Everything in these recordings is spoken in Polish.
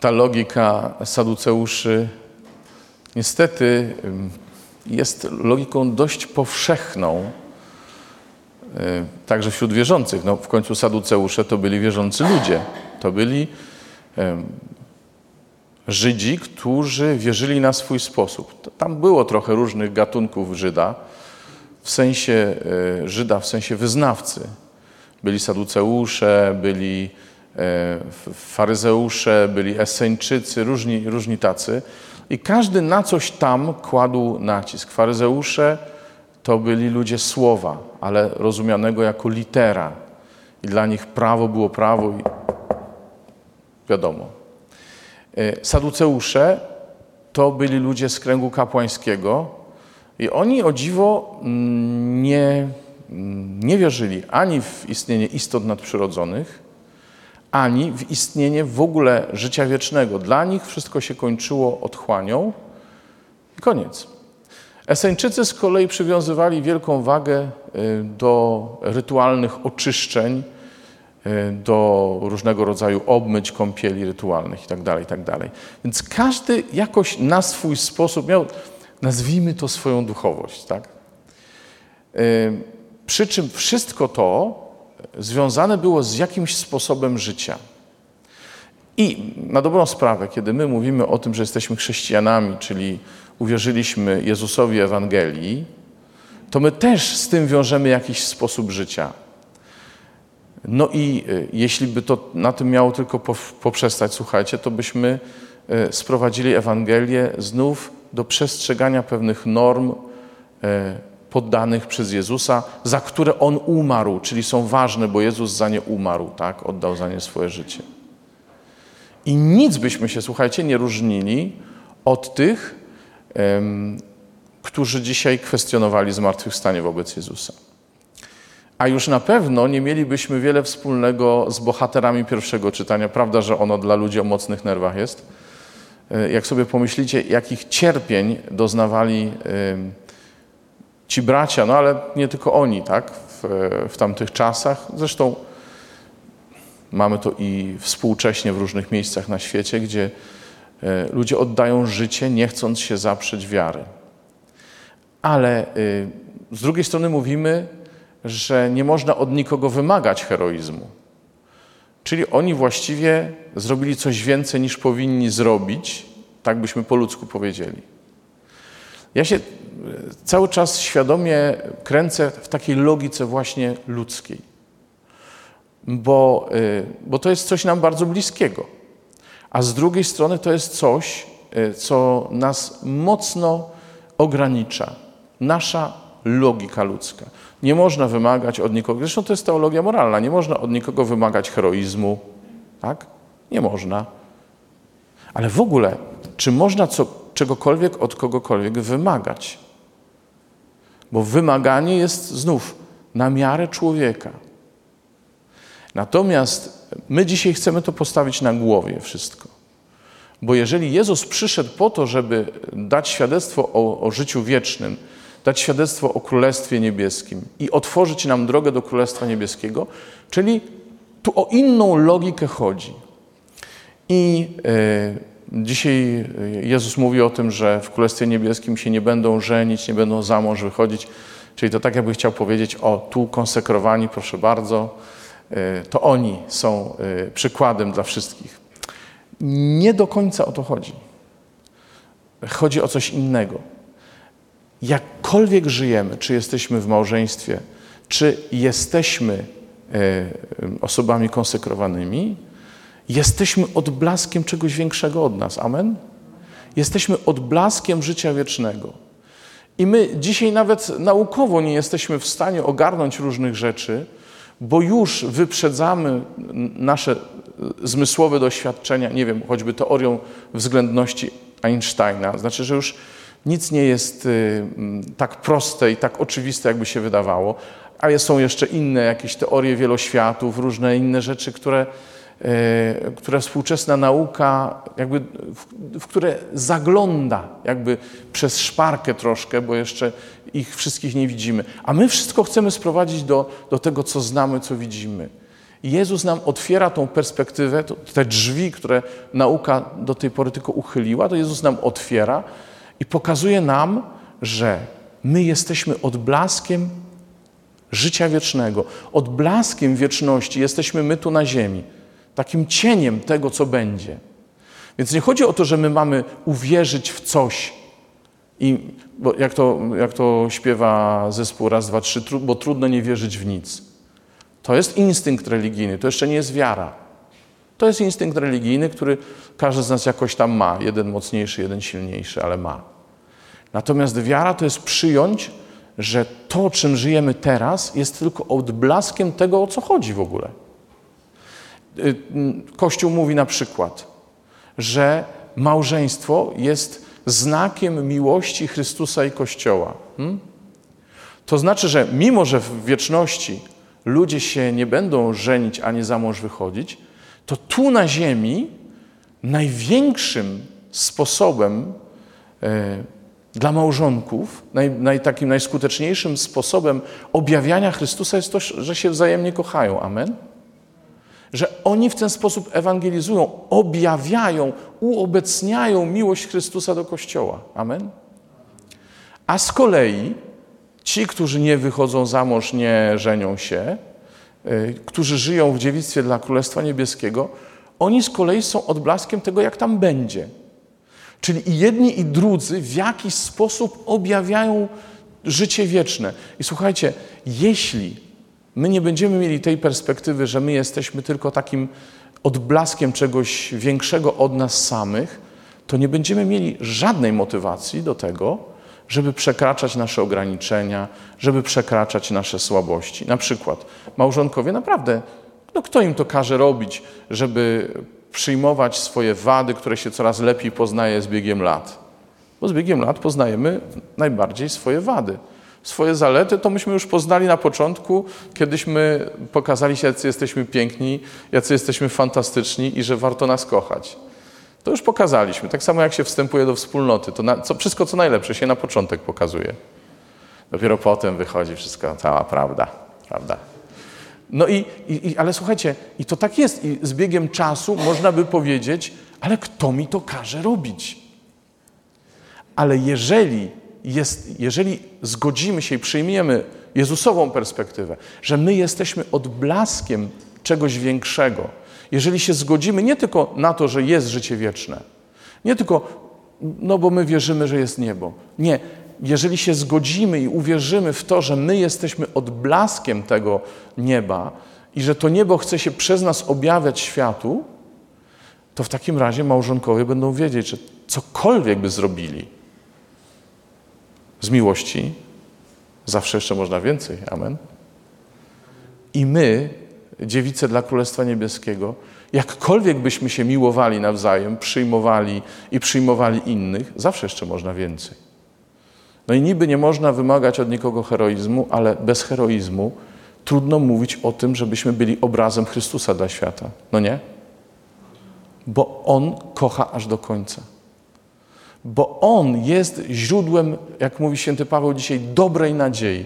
Ta logika saduceuszy niestety jest logiką dość powszechną, e, także wśród wierzących. No, w końcu saduceusze to byli wierzący ludzie. To byli Żydzi, którzy wierzyli na swój sposób. Tam było trochę różnych gatunków Żyda, w sensie e, Żyda, w sensie wyznawcy. Byli saduceusze, byli faryzeusze, byli eseńczycy, różni, różni tacy. I każdy na coś tam kładł nacisk. Faryzeusze to byli ludzie słowa, ale rozumianego jako litera. I dla nich prawo było prawo i wiadomo. E, saduceusze to byli ludzie z kręgu kapłańskiego i oni o dziwo mm, nie, mm, nie wierzyli ani w istnienie istot nadprzyrodzonych, ani w istnienie w ogóle życia wiecznego. Dla nich wszystko się kończyło otchłanią i koniec. Eseńczycy z kolei przywiązywali wielką wagę e, do rytualnych oczyszczeń, E, do różnego rodzaju obmyć, kąpieli rytualnych itd., tak itd. Tak Więc każdy jakoś na swój sposób miał, nazwijmy to swoją duchowość. Tak? E, przy czym wszystko to związane było z jakimś sposobem życia. I na dobrą sprawę, kiedy my mówimy o tym, że jesteśmy chrześcijanami, czyli uwierzyliśmy Jezusowi Ewangelii, to my też z tym wiążemy jakiś sposób życia. No i e, jeśli by to na tym miało tylko poprzestać, słuchajcie, to byśmy e, sprowadzili Ewangelię znów do przestrzegania pewnych norm e, poddanych przez Jezusa, za które On umarł, czyli są ważne, bo Jezus za nie umarł, tak? Oddał za nie swoje życie. I nic byśmy się, słuchajcie, nie różnili od tych, którzy dzisiaj kwestionowali zmartwychwstanie wobec Jezusa. A już na pewno nie mielibyśmy wiele wspólnego z bohaterami pierwszego czytania. Prawda, że ono dla ludzi o mocnych nerwach jest. E, jak sobie pomyślicie, jakich cierpień doznawali ci bracia, no ale nie tylko oni, tak, w, w tamtych czasach. Zresztą mamy to i współcześnie w różnych miejscach na świecie, gdzie e, ludzie oddają życie, nie chcąc się zaprzeć wiary. Ale y, z drugiej strony mówimy, że nie można od nikogo wymagać heroizmu. Czyli oni właściwie zrobili coś więcej niż powinni zrobić, tak byśmy po ludzku powiedzieli. Ja się e, cały czas świadomie kręcę w takiej logice właśnie ludzkiej, bo, e, bo to jest coś nam bardzo bliskiego. A z drugiej strony to jest coś, e, co nas mocno ogranicza. Nasza logika ludzka. Nie można wymagać od nikogo, zresztą to jest teologia moralna, nie można od nikogo wymagać heroizmu, tak? Nie można. Ale w ogóle, czy można co, czegokolwiek od kogokolwiek wymagać? Bo wymaganie jest znów na miarę człowieka. Natomiast my dzisiaj chcemy to postawić na głowie wszystko. Bo jeżeli Jezus przyszedł po to, żeby dać świadectwo o, o życiu wiecznym, dać świadectwo o Królestwie Niebieskim i otworzyć nam drogę do Królestwa Niebieskiego, czyli tu o inną logikę chodzi. I e, dzisiaj Jezus mówi o tym, że w Królestwie Niebieskim się nie będą żenić, nie będą za mąż wychodzić, czyli to tak jakby chciał powiedzieć, o tu konsekrowani, proszę bardzo, e, to oni są e, przykładem dla wszystkich. Nie do końca o to chodzi. Chodzi o coś innego jakkolwiek żyjemy, czy jesteśmy w małżeństwie, czy jesteśmy e, osobami konsekrowanymi, jesteśmy odblaskiem czegoś większego od nas. Amen? Jesteśmy odblaskiem życia wiecznego. I my dzisiaj nawet naukowo nie jesteśmy w stanie ogarnąć różnych rzeczy, bo już wyprzedzamy nasze zmysłowe doświadczenia, nie wiem, choćby teorią względności Einsteina. Znaczy, że już nic nie jest y, mm, tak proste i tak oczywiste, jakby się wydawało, ale są jeszcze inne jakieś teorie wieloświatów, różne inne rzeczy, które, które współczesna nauka, jakby, w, w które zagląda jakby przez szparkę troszkę, bo jeszcze ich wszystkich nie widzimy. A my wszystko chcemy sprowadzić do, do tego, co znamy, co widzimy. Jezus nam otwiera tą perspektywę, te drzwi, które nauka do tej pory tylko uchyliła, to Jezus nam otwiera i pokazuje nam, że my jesteśmy odblaskiem życia wiecznego, odblaskiem wieczności jesteśmy my tu na ziemi, takim cieniem tego, co będzie. Więc nie chodzi o to, że my mamy uwierzyć w coś, i, bo jak, to, jak to śpiewa zespół raz, dwa, trzy, bo trudno nie wierzyć w nic. To jest instynkt religijny, to jeszcze nie jest wiara. To jest instynkt religijny, który każdy z nas jakoś tam ma. Jeden mocniejszy, jeden silniejszy, ale ma. Natomiast wiara to jest przyjąć, że to, czym żyjemy teraz, jest tylko odblaskiem tego, o co chodzi w ogóle. Y, Kościół mówi na przykład, że małżeństwo jest znakiem miłości Chrystusa i Kościoła. Hmm? To znaczy, że mimo, że w wieczności ludzie się nie będą żenić ani za mąż wychodzić, to tu na ziemi największym sposobem e, dla małżonków, naj, naj, takim najskuteczniejszym sposobem objawiania Chrystusa jest to, że się wzajemnie kochają. Amen? Że oni w ten sposób ewangelizują, objawiają, uobecniają miłość Chrystusa do Kościoła. Amen? A z kolei ci, którzy nie wychodzą za mąż, nie żenią się, y, którzy żyją w dziewictwie dla Królestwa Niebieskiego, oni z kolei są odblaskiem tego, jak tam będzie. Czyli i jedni, i drudzy w jakiś sposób objawiają życie wieczne. I słuchajcie, jeśli my nie będziemy mieli tej perspektywy, że my jesteśmy tylko takim odblaskiem czegoś większego od nas samych, to nie będziemy mieli żadnej motywacji do tego, żeby przekraczać nasze ograniczenia, żeby przekraczać nasze słabości. Na przykład małżonkowie naprawdę, no kto im to każe robić, żeby przyjmować swoje wady, które się coraz lepiej poznaje z biegiem lat? Bo z biegiem lat poznajemy najbardziej swoje wady. Swoje zalety to myśmy już poznali na początku, kiedyśmy pokazali się, jacy jesteśmy piękni, jacy jesteśmy fantastyczni i że warto nas kochać. To już pokazaliśmy. Tak samo jak się wstępuje do wspólnoty. To na, co, wszystko, co najlepsze, się na początek pokazuje. Dopiero potem wychodzi wszystko, cała prawda. prawda. No i, i, ale słuchajcie, i to tak jest. I z biegiem czasu można by powiedzieć, ale kto mi to każe robić? Ale jeżeli, jest, jeżeli zgodzimy się i przyjmiemy Jezusową perspektywę, że my jesteśmy odblaskiem czegoś większego, jeżeli się zgodzimy nie tylko na to, że jest życie wieczne, nie tylko, no bo my wierzymy, że jest niebo. Nie, jeżeli się zgodzimy i uwierzymy w to, że my jesteśmy odblaskiem tego nieba i że to niebo chce się przez nas objawiać światu, to w takim razie małżonkowie będą wiedzieć, że cokolwiek by zrobili z miłości, zawsze jeszcze można więcej. Amen. I my dziewice dla Królestwa Niebieskiego, jakkolwiek byśmy się miłowali nawzajem, przyjmowali i przyjmowali innych, zawsze jeszcze można więcej. No i niby nie można wymagać od nikogo heroizmu, ale bez heroizmu trudno mówić o tym, żebyśmy byli obrazem Chrystusa dla świata. No nie? Bo On kocha aż do końca. Bo On jest źródłem, jak mówi święty Paweł dzisiaj, dobrej nadziei.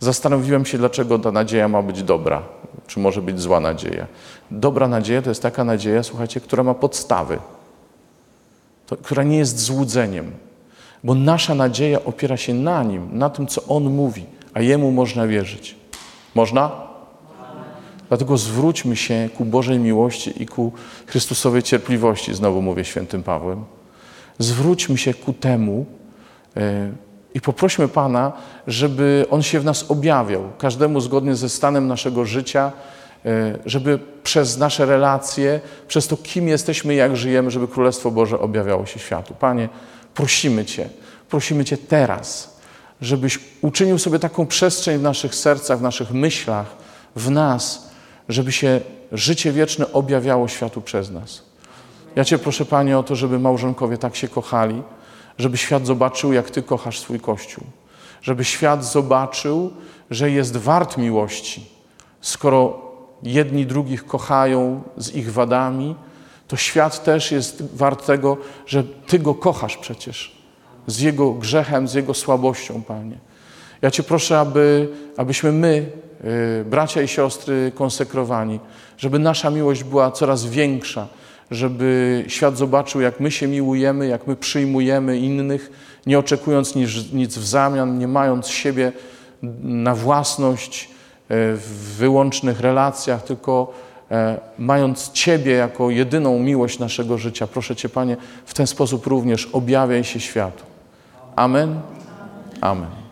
Zastanowiłem się, dlaczego ta nadzieja ma być dobra, czy może być zła nadzieja. Dobra nadzieja to jest taka nadzieja, słuchajcie, która ma podstawy, to, która nie jest złudzeniem, bo nasza nadzieja opiera się na Nim, na tym, co On mówi, a Jemu można wierzyć. Można? Dlatego zwróćmy się ku Bożej miłości i ku Chrystusowej cierpliwości, znowu mówię świętym Pawłem. Zwróćmy się ku temu, yy, i poprośmy Pana, żeby On się w nas objawiał, każdemu zgodnie ze stanem naszego życia, e, żeby przez nasze relacje, przez to, kim jesteśmy, jak żyjemy, żeby Królestwo Boże objawiało się światu. Panie, prosimy Cię, prosimy Cię teraz, żebyś uczynił sobie taką przestrzeń w naszych sercach, w naszych myślach, w nas, żeby się życie wieczne objawiało światu przez nas. Ja Cię proszę, Panie, o to, żeby małżonkowie tak się kochali, żeby świat zobaczył, jak Ty kochasz swój Kościół. Żeby świat zobaczył, że jest wart miłości. Skoro jedni drugich kochają z ich wadami, to świat też jest wart tego, że Ty go kochasz przecież. Z jego grzechem, z jego słabością, Panie. Ja Cię proszę, aby, abyśmy my, y, bracia i siostry konsekrowani, żeby nasza miłość była coraz większa, żeby świat zobaczył, jak my się miłujemy, jak my przyjmujemy innych, nie oczekując nic, nic w zamian, nie mając siebie na własność e, w wyłącznych relacjach, tylko e, mając Ciebie jako jedyną miłość naszego życia. Proszę Cię, Panie, w ten sposób również objawiaj się światu. Amen. Amen.